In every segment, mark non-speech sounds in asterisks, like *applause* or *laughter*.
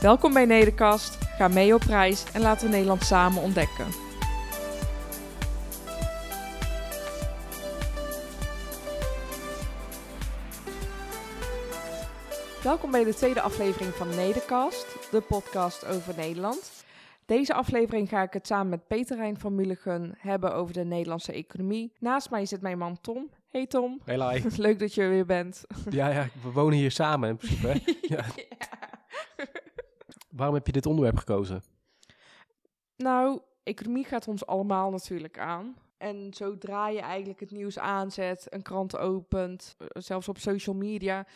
Welkom bij Nederkast, ga mee op reis en laten we Nederland samen ontdekken. Welkom bij de tweede aflevering van Nederkast, de podcast over Nederland. Deze aflevering ga ik het samen met Peter Rijn van Mulligen hebben over de Nederlandse economie. Naast mij zit mijn man Tom. Hey Tom. Hey Lai. *laughs* Leuk dat je er weer bent. Ja, ja, we wonen hier samen in principe. hè? *laughs* Ja. Waarom heb je dit onderwerp gekozen? Nou, economie gaat ons allemaal natuurlijk aan. En zodra je eigenlijk het nieuws aanzet, een krant opent, eh, zelfs op social media,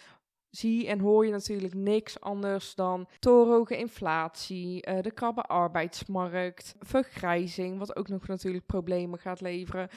zie en hoor je natuurlijk niks anders dan torenhoge inflatie, eh, de krabbe arbeidsmarkt, vergrijzing, wat ook nog natuurlijk problemen gaat leveren.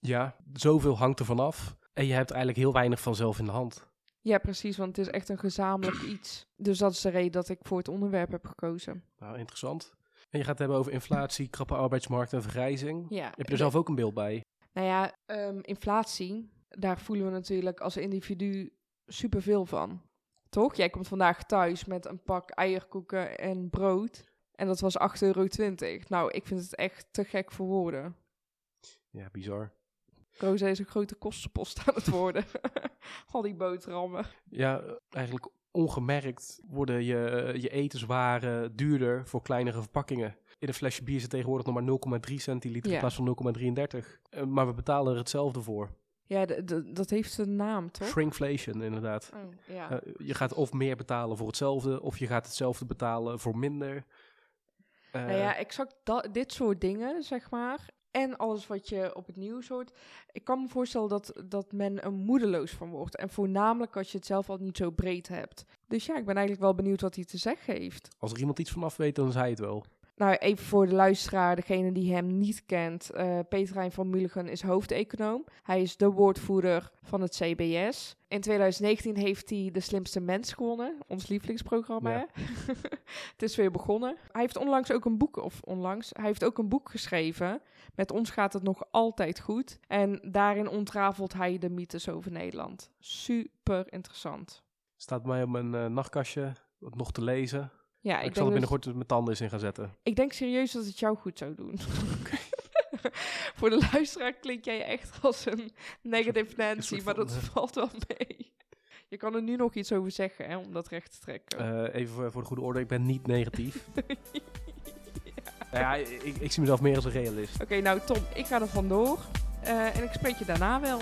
Ja, zoveel hangt er vanaf. En je hebt eigenlijk heel weinig van zelf in de hand. Ja, precies, want het is echt een gezamenlijk *clears throat* iets. Dus dat is de reden dat ik voor het onderwerp heb gekozen. Nou, interessant. En je gaat het hebben over inflatie, krappe arbeidsmarkt en vergrijzing. Ja, Heb je er zelf ook een beeld bij? Nou ja, ehm, inflatie, daar voelen we natuurlijk als individu superveel van. Toch? Jij komt vandaag thuis met een pak eierkoeken en brood. En dat was 8,20 euro. Nou, ik vind het echt te gek voor woorden. Ja, bizar. Roze is een grote kostenpost aan het worden. *laughs* Al die boterhammen. Ja, eigenlijk ongemerkt worden je, je etenswaren duurder voor kleinere verpakkingen. In een flesje bier zit tegenwoordig nog maar 0,3 centiliter Ja. in plaats van 0,33. Eh, maar we betalen er hetzelfde voor. Ja, dat heeft een naam, toch? Shrinkflation, inderdaad. Oh, ja. Eh, je gaat of meer betalen voor hetzelfde, of je gaat hetzelfde betalen voor minder. Eh, nou ja, exact dat, dit soort dingen, zeg maar. En alles wat je op het nieuws hoort. Ik kan me voorstellen dat, dat men er moedeloos van wordt. En voornamelijk als je het zelf al niet zo breed hebt. Dus ja, ik ben eigenlijk wel benieuwd wat hij te zeggen heeft. Als er iemand iets vanaf weet, dan is hij het wel. Nou, even voor de luisteraar, degene die hem niet kent. eh Peter Rijn van Mulligen is hoofdeconoom. Hij is de woordvoerder van het CBS. In 2019 heeft hij De Slimste Mens gewonnen, ons lievelingsprogramma. Ja. *laughs* het is weer begonnen. Hij heeft onlangs ook een boek, of onlangs, hij heeft ook een boek geschreven. Met ons gaat het nog altijd goed. En daarin ontrafelt hij de mythes over Nederland. Super interessant. Staat mij op mijn eh, nachtkastje nog te lezen. Ja, ik, ik, zal er binnenkort mijn tanden eens in gaan zetten. Ik denk serieus dat het jou goed zou doen. *laughs* Voor de luisteraar klink jij echt als een negative Nancy, maar dat eh, valt wel mee. Je kan er nu nog iets over zeggen, hè, om dat recht te trekken. Eh, even voor, de goede orde, ik ben niet negatief. *laughs* Nou ja, ik, ik zie mezelf meer als een realist. Oké, nou Tom, ik ga er vandoor. Eh, en ik spreek je daarna wel.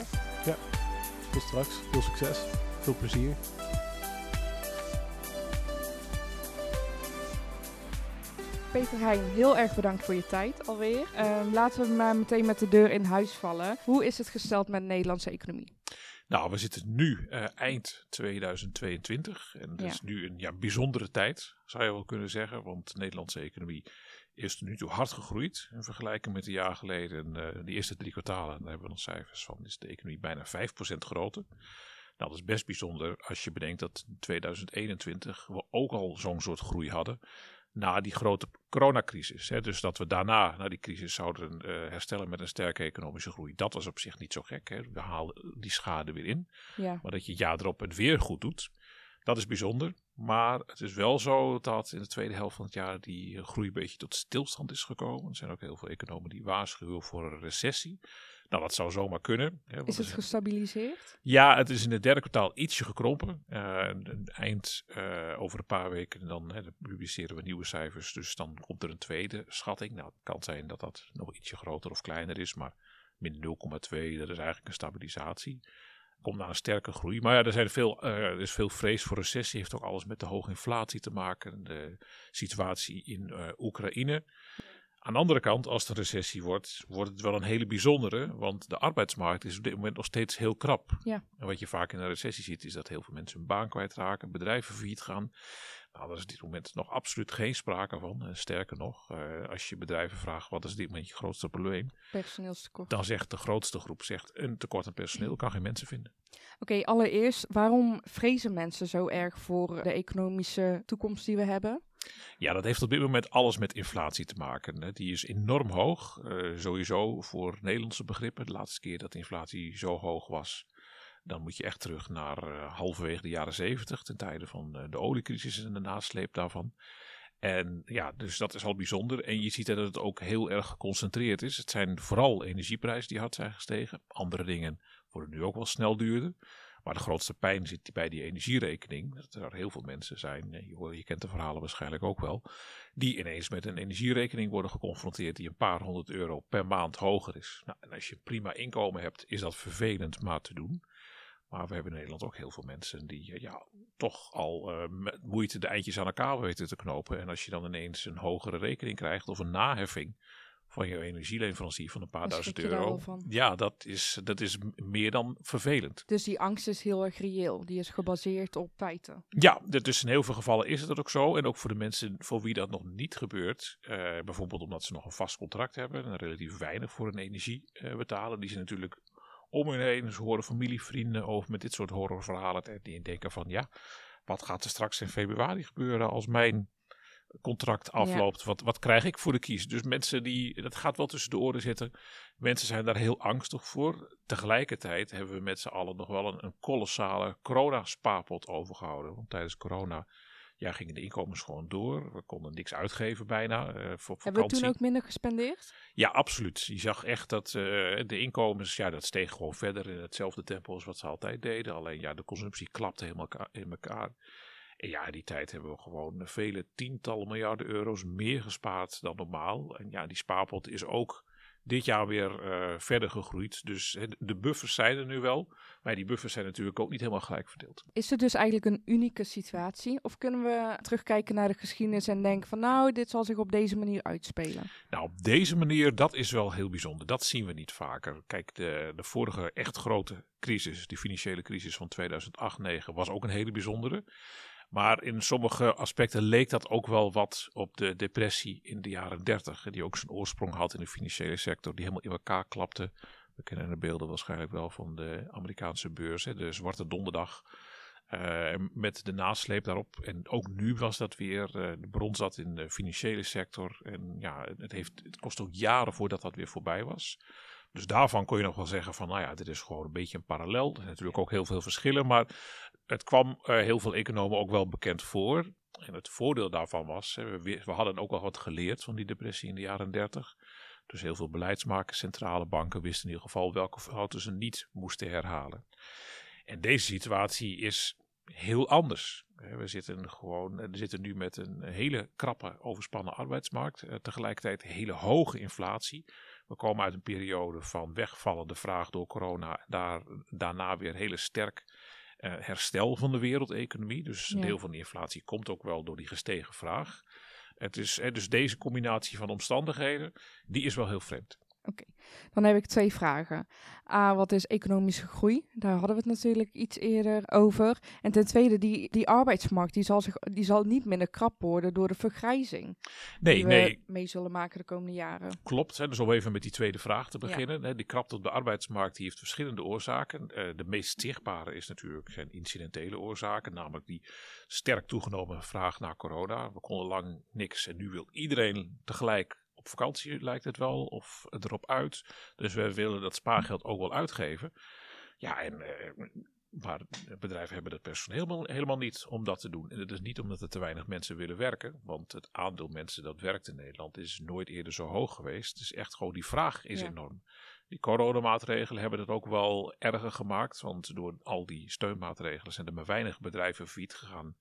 Tot straks, veel succes, veel plezier. Peter Heijn, heel erg bedankt voor je tijd alweer. Ehm, laten we maar meteen met de deur in huis vallen. Hoe is het gesteld met de Nederlandse economie? Nou, we zitten nu eh, eind 2022 en dat Ja. is nu een ja, bijzondere tijd, zou je wel kunnen zeggen. Want de Nederlandse economie is tot nu toe hard gegroeid. In vergelijking met een jaar geleden, eh de eerste drie kwartalen, daar hebben we nog cijfers van, is de economie bijna 5% groter. Nou, dat is best bijzonder als je bedenkt dat in 2021 we ook al zo'n soort groei hadden. Na die grote coronacrisis. Hè. Dus dat we daarna, na die crisis, zouden eh, herstellen met een sterke economische groei. Dat was op zich niet zo gek. Hè. We haalden die schade weer in. Ja, Maar dat je het jaar erop het weer goed doet, dat is bijzonder. Maar het is wel zo dat in de tweede helft van het jaar die eh, groei een beetje tot stilstand is gekomen. Er zijn ook heel veel economen die waarschuwen voor een recessie. Nou, dat zou zomaar kunnen. Hè, is het gestabiliseerd? ja, het is in het derde kwartaal ietsje gekrompen. Eh, eind eh, over een paar weken dan, hè, dan publiceren we nieuwe cijfers. Dus dan komt er een tweede schatting. Nou, het kan zijn dat dat nog ietsje groter of kleiner is. Maar min 0,2, dat is eigenlijk een stabilisatie. Komt naar een sterke groei. Maar ja, er, zijn veel, eh, er is veel vrees voor recessie. Heeft ook alles met de hoge inflatie te maken. De situatie in Oekraïne. Aan de andere kant, als het een recessie wordt, wordt het wel een hele bijzondere. Want de arbeidsmarkt is op dit moment nog steeds heel krap. Ja. En wat je vaak in een recessie ziet, is dat heel veel mensen hun baan kwijtraken, bedrijven failliet gaan. Nou, daar is op dit moment nog absoluut geen sprake van. Sterker nog, eh, als je bedrijven vraagt wat is dit moment je grootste probleem, Personeelstekort. dan zegt de grootste groep zegt een tekort aan personeel, kan geen mensen vinden. Oké, allereerst, waarom vrezen mensen zo erg voor de economische toekomst die we hebben? Ja, dat heeft op dit moment alles met inflatie te maken. Hè. Die is enorm hoog. eh, sowieso voor Nederlandse begrippen. De laatste keer dat inflatie zo hoog was, dan moet je echt terug naar eh, halverwege de jaren zeventig, ten tijde van eh, de oliecrisis en de nasleep daarvan. En ja, dus dat is al bijzonder. En je ziet dat het ook heel erg geconcentreerd is. Het zijn vooral energieprijzen die hard zijn gestegen. Andere dingen worden nu ook wel snel duurder. Maar de grootste pijn zit bij die energierekening. Dat er heel veel mensen zijn, eh, je, kent de verhalen waarschijnlijk ook wel, die ineens met een energierekening worden geconfronteerd die een paar honderd euro per maand hoger is. Nou, en als je prima inkomen hebt, is dat vervelend maar te doen. Maar we hebben in Nederland ook heel veel mensen die eh, ja, toch al eh, met moeite de eindjes aan elkaar weten te knopen. En als je dan ineens een hogere rekening krijgt of een naheffing van je energieleverancier van een paar duizend euro. Ja, dat is, dat is meer dan vervelend. Dus die angst is heel erg reëel. Die is gebaseerd op feiten. Ja, dus in heel veel gevallen is het ook zo. En ook voor de mensen voor wie dat nog niet gebeurt. eh, bijvoorbeeld omdat ze nog een vast contract hebben. En relatief weinig voor hun energie eh, betalen. Die ze natuurlijk om hun heen. Ze horen familie, vrienden over met dit soort horrorverhalen. En die denken van ja, wat gaat er straks in februari gebeuren als mijn contract afloopt? Wat, wat krijg ik voor de kies? Dus mensen die, dat gaat wel tussen de oren zitten. Mensen zijn daar heel angstig voor. Tegelijkertijd hebben we met z'n allen nog wel een, een kolossale corona-spaarpot overgehouden. Want tijdens corona ja, gingen de inkomens gewoon door. We konden niks uitgeven bijna eh, voor Hebben we toen ook minder gespendeerd? Ja, absoluut. Je zag echt dat eh, de inkomens, ja, dat steeg gewoon verder in hetzelfde tempo als wat ze altijd deden. Alleen ja, de consumptie klapte helemaal in elkaar. En ja, in die tijd hebben we gewoon vele tientallen miljarden euro's meer gespaard dan normaal. En ja, die spaarpot is ook dit jaar weer eh, verder gegroeid. Dus de buffers zijn er nu wel. Maar die buffers zijn natuurlijk ook niet helemaal gelijk verdeeld. Is het dus eigenlijk een unieke situatie? Of kunnen we terugkijken naar de geschiedenis en denken van nou, dit zal zich op deze manier uitspelen? Nou, op deze manier, dat is wel heel bijzonder. Dat zien we niet vaker. Kijk, de, de vorige echt grote crisis, de financiële crisis van 2008-2009, was ook een hele bijzondere. Maar in sommige aspecten leek dat ook wel wat op de depressie in de jaren 30, die ook zijn oorsprong had in de financiële sector, die helemaal in elkaar klapte. We kennen de beelden waarschijnlijk wel van de Amerikaanse beurs, hè, de Zwarte Donderdag. eh, met de nasleep daarop. En ook nu was dat weer. eh, de bron zat in de financiële sector. En ja, het, heeft, het kost ook jaren voordat dat weer voorbij was. Dus daarvan kon je nog wel zeggen van, nou ja, dit is gewoon een beetje een parallel. Er zijn natuurlijk ook heel veel verschillen, maar het kwam eh, heel veel economen ook wel bekend voor. En het voordeel daarvan was, we, we hadden ook wel wat geleerd van die depressie in de jaren 30. Dus heel veel beleidsmakers, centrale banken wisten in ieder geval welke fouten ze niet moesten herhalen. En deze situatie is heel anders. We zitten gewoon, we zitten nu met een hele krappe, overspannen arbeidsmarkt. Eh, tegelijkertijd hele hoge inflatie. We komen uit een periode van wegvallende vraag door corona. Daar, daarna weer hele sterk eh, herstel van de wereldeconomie. Dus een Ja. deel van die inflatie komt ook wel door die gestegen vraag. Het is, eh, dus deze combinatie van omstandigheden, die is wel heel vreemd. Dan heb ik twee vragen. A, wat is economische groei? Daar hadden we het natuurlijk iets eerder over. En ten tweede, die, die arbeidsmarkt die zal, zich, die zal niet minder krap worden door de vergrijzing. Nee, die we nee, mee zullen maken de komende jaren. Klopt, hè, dus om even met die tweede vraag te beginnen. Die krapte op de arbeidsmarkt die heeft verschillende oorzaken. Eh, de meest zichtbare is natuurlijk zijn incidentele oorzaken, namelijk die sterk toegenomen vraag naar corona. We konden lang niks en nu wil iedereen tegelijk op vakantie, lijkt het wel, of erop uit. Dus we willen dat spaargeld ook wel uitgeven. Ja, en, eh, maar bedrijven hebben het personeel helemaal, helemaal niet om dat te doen. En het is niet omdat er te weinig mensen willen werken, want het aandeel mensen dat werkt in Nederland is nooit eerder zo hoog geweest. Het is echt gewoon, die vraag is Ja. enorm. Die coronamaatregelen hebben het ook wel erger gemaakt, want door al die steunmaatregelen zijn er maar weinig bedrijven failliet gegaan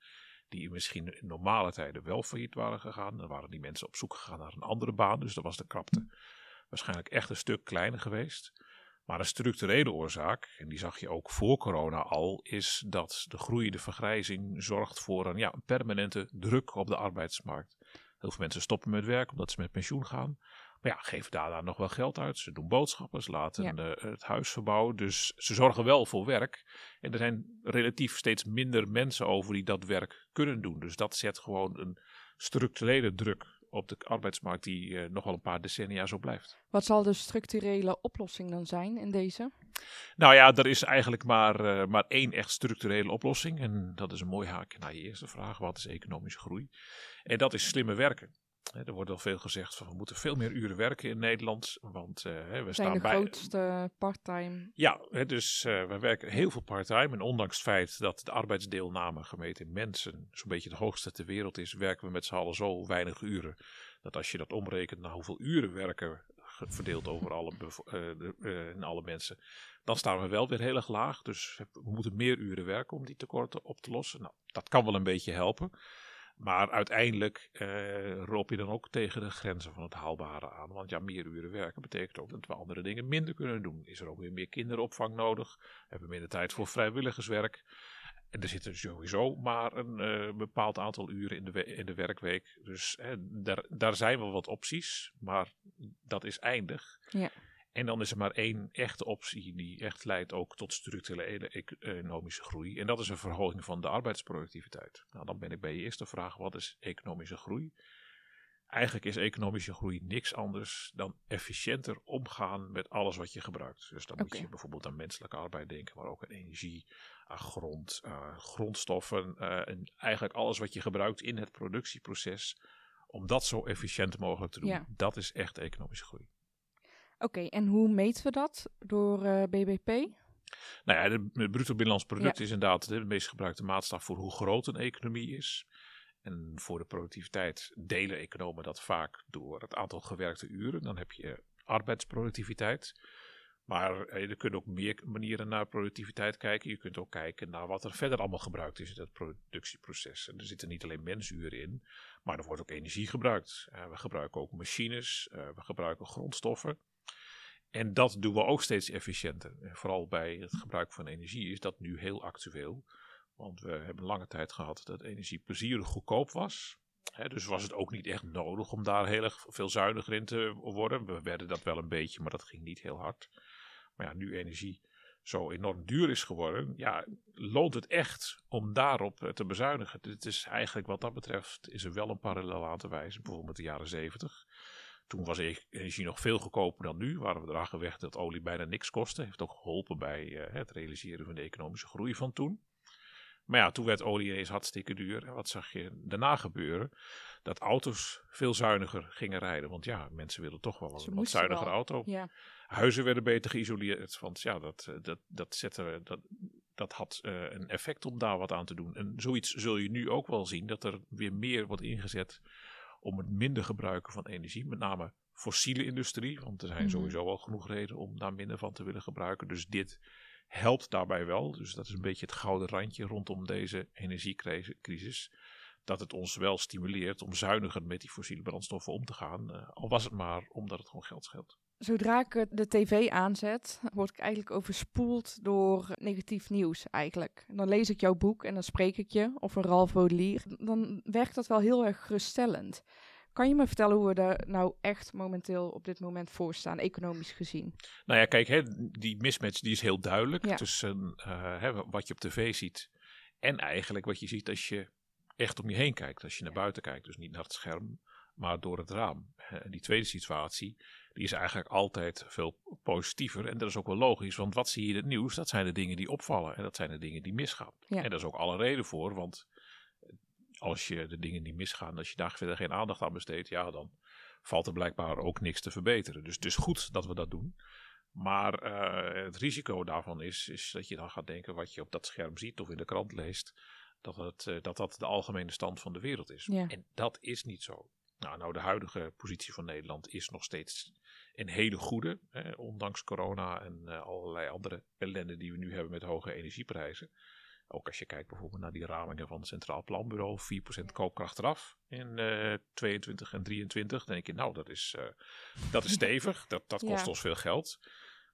die misschien in normale tijden wel failliet waren gegaan. Dan waren die mensen op zoek gegaan naar een andere baan, dus dan was de krapte waarschijnlijk echt een stuk kleiner geweest. Maar een structurele oorzaak, en die zag je ook voor corona al, is dat de groeiende vergrijzing zorgt voor een, ja, permanente druk op de arbeidsmarkt. Heel veel mensen stoppen met werk omdat ze met pensioen gaan. Maar ja, geven daar dan nog wel geld uit. Ze doen boodschappen, ze laten Ja. eh, het huis verbouwen. Dus ze zorgen wel voor werk. En er zijn relatief steeds minder mensen over die dat werk kunnen doen. Dus dat zet gewoon een structurele druk op de arbeidsmarkt die eh, nog wel een paar decennia zo blijft. Wat zal de structurele oplossing dan zijn in deze? Nou ja, er is eigenlijk maar, eh, maar één echt structurele oplossing. En dat is een mooi haakje naar je eerste vraag. Wat is economische groei? En dat is slimmer werken. Er wordt al veel gezegd van we moeten veel meer uren werken in Nederland. Want eh, we zijn staan de bij. grootste parttime. Ja, dus eh we werken heel veel part-time. En ondanks het feit dat de arbeidsdeelname gemeten in mensen zo'n beetje de hoogste ter wereld is, werken we met z'n allen zo weinig uren. Dat als je dat omrekent naar hoeveel uren werken verdeeld over alle, eh, de, en alle mensen, dan staan we wel weer heel erg laag. Dus we moeten meer uren werken om die tekorten op te lossen. Nou, dat kan wel een beetje helpen. Maar uiteindelijk eh loop je dan ook tegen de grenzen van het haalbare aan. Want ja, meer uren werken betekent ook dat we andere dingen minder kunnen doen. Is er ook weer meer kinderopvang nodig? Hebben we minder tijd voor vrijwilligerswerk? En er zit er sowieso maar een eh, bepaald aantal uren in de, in de werkweek. Dus daar, daar zijn wel wat opties, maar dat is eindig. Ja. En dan is er maar één echte optie die echt leidt ook tot structurele eco- economische groei. En dat is een verhoging van de arbeidsproductiviteit. Nou, dan ben ik bij je eerste vraag, wat is economische groei? Eigenlijk is economische groei niks anders dan efficiënter omgaan met alles wat je gebruikt. Dus dan moet je bijvoorbeeld aan menselijke arbeid denken, maar ook aan energie, aan grond, aan grondstoffen. eh, en eigenlijk alles wat je gebruikt in het productieproces. Om dat zo efficiënt mogelijk te doen. Ja. Dat is echt economische groei. Oké, en hoe meten we dat? Door eh, BBP? Nou ja, het bruto binnenlands product is inderdaad de meest gebruikte maatstaf voor hoe groot een economie is. En voor de productiviteit delen economen dat vaak door het aantal gewerkte uren. Dan heb je arbeidsproductiviteit. Maar eh, er kunnen ook meer manieren naar productiviteit kijken. Je kunt ook kijken naar wat er verder allemaal gebruikt is in het productieproces. En er zitten niet alleen mensuren in, maar er wordt ook energie gebruikt. Eh, we gebruiken ook machines, eh, we gebruiken grondstoffen. En dat doen we ook steeds efficiënter. Vooral bij het gebruik van energie is dat nu heel actueel. Want we hebben lange tijd gehad dat energie plezierig goedkoop was. Dus was het ook niet echt nodig om daar heel erg veel zuiniger in te worden. We werden dat wel een beetje, maar dat ging niet heel hard. Maar ja, nu energie zo enorm duur is geworden, ja, loont het echt om daarop eh, te bezuinigen. Dit is eigenlijk wat dat betreft, is er wel een parallel aan te wijzen, bijvoorbeeld de jaren zeventig. Toen was e- energie nog veel goedkoper dan nu. Waren we eraan gelegd dat olie bijna niks kostte. Heeft ook geholpen bij eh, het realiseren van de economische groei van toen. Maar ja, toen werd olie ineens hartstikke duur. En wat zag je daarna gebeuren? Dat auto's veel zuiniger gingen rijden. Want ja, mensen willen toch wel een wat zuiniger wel. auto. Ja. Huizen werden beter geïsoleerd. Want ja, dat, eh, dat, dat, zette, dat, dat had eh, een effect om daar wat aan te doen. En zoiets zul je nu ook wel zien. Dat er weer meer wordt ingezet om het minder gebruiken van energie. Met name fossiele industrie. Want er zijn Mhm. sowieso wel genoeg redenen om daar minder van te willen gebruiken. Dus dit helpt daarbij wel. Dus dat is een beetje het gouden randje rondom deze energiecrisis. Dat het ons wel stimuleert om zuiniger met die fossiele brandstoffen om te gaan. eh, al was het maar omdat het gewoon geld scheelt. Zodra ik eh, de tv aanzet, word ik eigenlijk overspoeld door negatief nieuws eigenlijk. En dan lees ik jouw boek en dan spreek ik je, of een Ralph Baudelaire. Dan werkt dat wel heel erg geruststellend. Kan je me vertellen hoe we daar nou echt momenteel op dit moment voor staan, economisch gezien? Nou ja, kijk, hè, die mismatch die is heel duidelijk Ja. tussen eh, hè, wat je op tv ziet en eigenlijk wat je ziet als je echt om je heen kijkt. Als je naar buiten kijkt, dus niet naar het scherm, maar door het raam. En die tweede situatie, die is eigenlijk altijd veel positiever. En dat is ook wel logisch, want wat zie je in het nieuws? Dat zijn de dingen die opvallen en dat zijn de dingen die misgaan. Ja. En daar is ook alle reden voor, want als je de dingen die misgaan, als je daar verder geen aandacht aan besteedt, ja, dan valt er blijkbaar ook niks te verbeteren. Dus het is goed dat we dat doen. Maar eh, het risico daarvan is, is dat je dan gaat denken wat je op dat scherm ziet of in de krant leest, dat het, eh, dat, dat de algemene stand van de wereld is. Ja. En dat is niet zo. Nou, nou, de huidige positie van Nederland is nog steeds een hele goede, hè, ondanks corona en eh, allerlei andere ellende die we nu hebben met hoge energieprijzen. Ook als je kijkt bijvoorbeeld naar die ramingen van het Centraal Planbureau, 4% koopkracht eraf in eh 22 en 23. Dan denk je, nou, dat is, eh, dat is *laughs* stevig, dat, dat kost Ja. ons veel geld.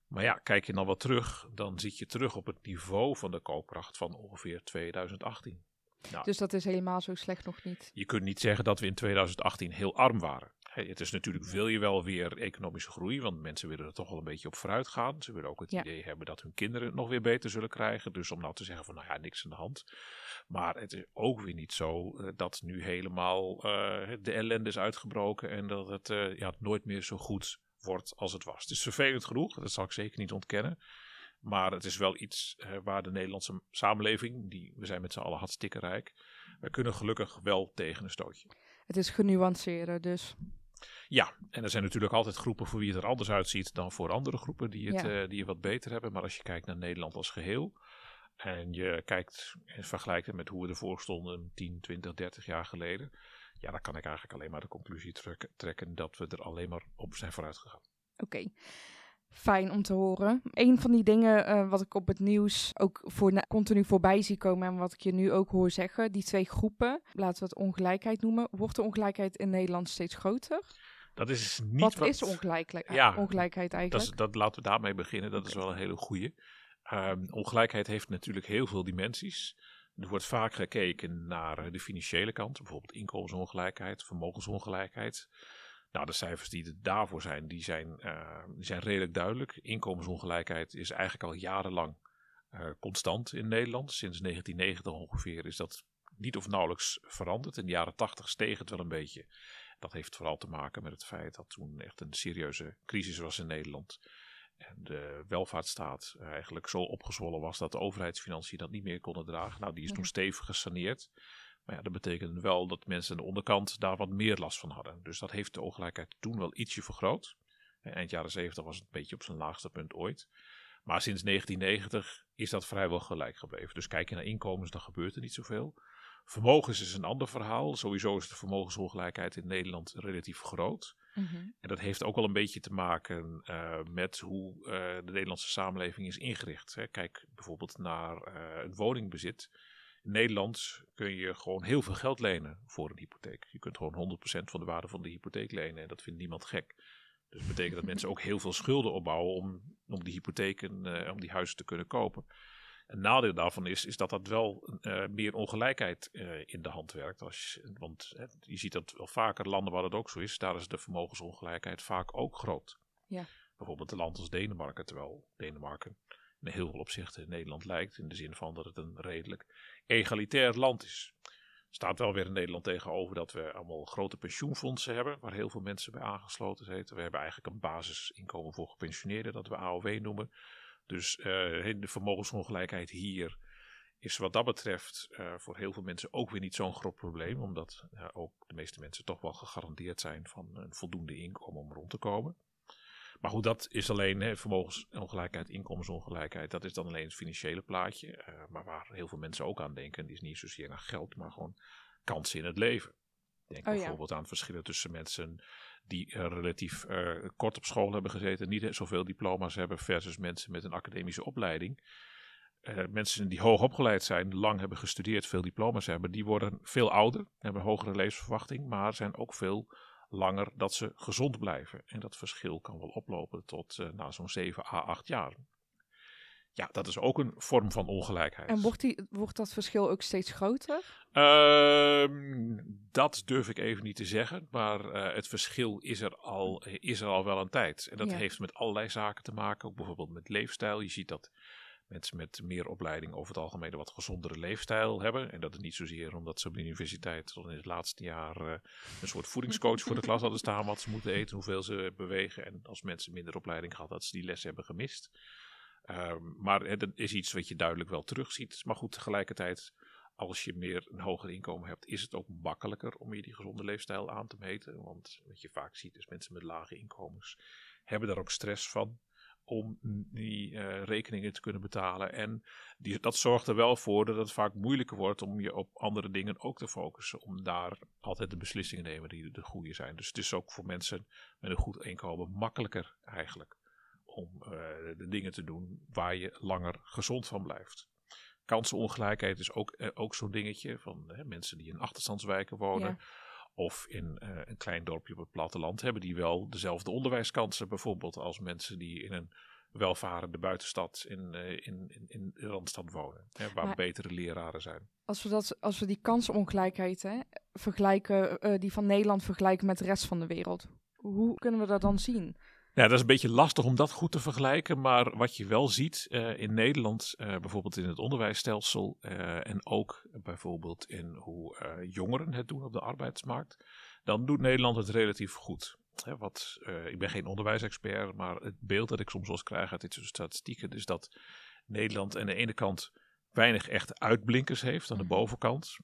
Maar ja, kijk je dan wat terug, dan zit je terug op het niveau van de koopkracht van ongeveer 2018. Nou, Dus dat is helemaal zo slecht nog niet. je kunt niet zeggen dat we in 2018 heel arm waren. Hey, Het is natuurlijk, wil je wel weer economische groei, want mensen willen er toch wel een beetje op vooruit gaan. Ze willen ook het Ja. idee hebben dat hun kinderen het nog weer beter zullen krijgen. Dus om nou te zeggen van, nou ja, niks aan de hand. Maar het is ook weer niet zo eh, dat nu helemaal eh, de ellende is uitgebroken en dat het eh, ja, nooit meer zo goed wordt als het was. Het is vervelend genoeg, dat zal ik zeker niet ontkennen. Maar het is wel iets eh, waar de Nederlandse samenleving, die, we zijn met z'n allen hartstikke rijk, we kunnen gelukkig wel tegen een stootje. Het is genuanceerder, dus. Ja, en er zijn natuurlijk altijd groepen voor wie het er anders uitziet dan voor andere groepen die het, Ja. eh, die het wat beter hebben. Maar als je kijkt naar Nederland als geheel en je kijkt en vergelijkt het met hoe we ervoor stonden 10, 20, 30 jaar geleden. Ja, dan kan ik eigenlijk alleen maar de conclusie trek- trekken dat we er alleen maar op zijn vooruit gegaan. Oké. Fijn om te horen. Een van die dingen eh, wat ik op het nieuws ook voor continu voorbij zie komen en wat ik je nu ook hoor zeggen, die twee groepen, laten we het ongelijkheid noemen. Wordt de ongelijkheid in Nederland steeds groter? Dat is niet wat, is ongelijkheid, Ja, ongelijkheid Dat eigenlijk? is, dat, laten we daarmee beginnen. Dat is wel een hele goeie. Ehm, ongelijkheid heeft natuurlijk heel veel dimensies. Er wordt vaak gekeken naar eh, de financiële kant, bijvoorbeeld inkomensongelijkheid, vermogensongelijkheid. Nou, de cijfers die er daarvoor zijn, die zijn, eh, die zijn redelijk duidelijk. Inkomensongelijkheid is eigenlijk al jarenlang eh, constant in Nederland. Sinds 1990 ongeveer is dat niet of nauwelijks veranderd. In de jaren 80 steeg het wel een beetje. Dat heeft vooral te maken met het feit dat toen echt een serieuze crisis was in Nederland. En de welvaartsstaat eigenlijk zo opgezwollen was dat de overheidsfinanciën dat niet meer konden dragen. Nou, die is toen Mhm. stevig gesaneerd. Maar ja, dat betekende wel dat mensen aan de onderkant daar wat meer last van hadden. Dus dat heeft de ongelijkheid toen wel ietsje vergroot. Eh, Eind jaren 70 was het een beetje op zijn laagste punt ooit. Maar sinds 1990 is dat vrijwel gelijk gebleven. Dus kijk je naar inkomens, dan gebeurt er niet zoveel. Vermogens is een ander verhaal. Sowieso is de vermogensongelijkheid in Nederland relatief groot. Mhm. En dat heeft ook wel een beetje te maken eh, met hoe eh, de Nederlandse samenleving is ingericht. Hè. Kijk bijvoorbeeld naar eh het woningbezit. In Nederland kun je gewoon heel veel geld lenen voor een hypotheek. Je kunt gewoon 100% van de waarde van de hypotheek lenen en dat vindt niemand gek. Dus dat betekent dat mensen ook heel veel schulden opbouwen om, om die hypotheken, eh, om die huizen te kunnen kopen. Een nadeel daarvan is, is dat dat wel eh, meer ongelijkheid eh, in de hand werkt. Als want hè, je ziet dat wel vaker landen waar dat ook zo is, daar is de vermogensongelijkheid vaak ook groot. Ja. Bijvoorbeeld een land als Denemarken, terwijl Denemarken in heel veel opzichten Nederland lijkt, in de zin van dat het een redelijk egalitair land is. Staat wel weer in Nederland tegenover dat we allemaal grote pensioenfondsen hebben, waar heel veel mensen bij aangesloten zitten. We hebben eigenlijk een basisinkomen voor gepensioneerden, dat we AOW noemen. Dus eh, de vermogensongelijkheid hier is wat dat betreft eh, voor heel veel mensen ook weer niet zo'n groot probleem. Omdat ook de meeste mensen toch wel gegarandeerd zijn van een voldoende inkomen om rond te komen. Maar goed, dat is alleen hè, vermogensongelijkheid, inkomensongelijkheid. Dat is dan alleen het financiële plaatje. eh, maar waar heel veel mensen ook aan denken, die is niet zozeer naar geld, maar gewoon kansen in het leven. Denk Oh ja. bijvoorbeeld aan verschillen tussen mensen die eh, relatief eh, kort op school hebben gezeten, niet zoveel diploma's hebben, versus mensen met een academische opleiding. Mensen die hoog opgeleid zijn, lang hebben gestudeerd, veel diploma's hebben, die worden veel ouder, hebben een hogere levensverwachting, maar zijn ook veel langer dat ze gezond blijven. En dat verschil kan wel oplopen tot eh, nou, zo'n 7 à 8 jaar. Ja, dat is ook een vorm van ongelijkheid. En wordt, die, wordt dat verschil ook steeds groter? Ehm, dat durf ik even niet te zeggen, maar eh, het verschil is er, al, is er al wel een tijd. En dat Ja. heeft met allerlei zaken te maken, ook bijvoorbeeld met leefstijl. Je ziet dat mensen met meer opleiding over het algemeen een wat gezondere leefstijl hebben. En dat is niet zozeer omdat ze op de universiteit tot in het laatste jaar eh, een soort voedingscoach voor de klas hadden staan wat ze moeten eten, hoeveel ze bewegen. En als mensen minder opleiding gehad, dat ze die les hebben gemist. Ehm, maar dat is iets wat je duidelijk wel terugziet. Maar goed, tegelijkertijd, als je meer een hoger inkomen hebt, is het ook makkelijker om je die gezonde leefstijl aan te meten. Want wat je vaak ziet is mensen met lage inkomens hebben daar ook stress van om die eh, rekeningen te kunnen betalen. En die, dat zorgt er wel voor dat het vaak moeilijker wordt om je op andere dingen ook te focussen. Om daar altijd de beslissingen te nemen die de goede zijn. Dus het is ook voor mensen met een goed inkomen makkelijker eigenlijk om eh, de dingen te doen waar je langer gezond van blijft. Kansenongelijkheid is ook, eh, ook zo'n dingetje van hè, mensen die in achterstandswijken wonen. Of in eh, een klein dorpje op het platteland hebben die wel dezelfde onderwijskansen bijvoorbeeld als mensen die in een welvarende buitenstad in, eh, in, in, in de Randstad wonen. Hè, waar Maar- betere leraren zijn. Als we, dat, als we die kansenongelijkheid hè, vergelijken, eh, die van Nederland vergelijken met de rest van de wereld, hoe kunnen we dat dan zien? Ja, dat is een beetje lastig om dat goed te vergelijken. Maar wat je wel ziet eh, in Nederland, eh, bijvoorbeeld in het onderwijsstelsel. eh, en ook bijvoorbeeld in hoe jongeren het doen op de arbeidsmarkt. Dan doet Nederland het relatief goed. Hè, wat, ik ben geen onderwijsexpert, maar het beeld dat ik soms wel eens krijg uit dit soort statistieken. is dat Nederland aan de ene kant weinig echte uitblinkers heeft aan de Mhm. bovenkant.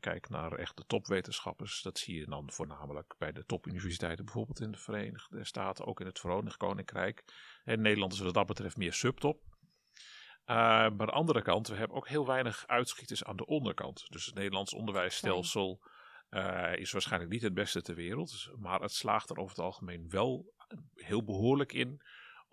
Kijk naar echt de topwetenschappers. Dat zie je dan voornamelijk bij de topuniversiteiten, bijvoorbeeld in de Verenigde Staten, ook in het Verenigd Koninkrijk. En Nederland is wat dat betreft meer subtop. Eh, maar aan de andere kant, we hebben ook heel weinig uitschieters aan de onderkant. Dus het Nederlands onderwijsstelsel eh, is waarschijnlijk niet het beste ter wereld. Maar het slaagt er over het algemeen wel heel behoorlijk in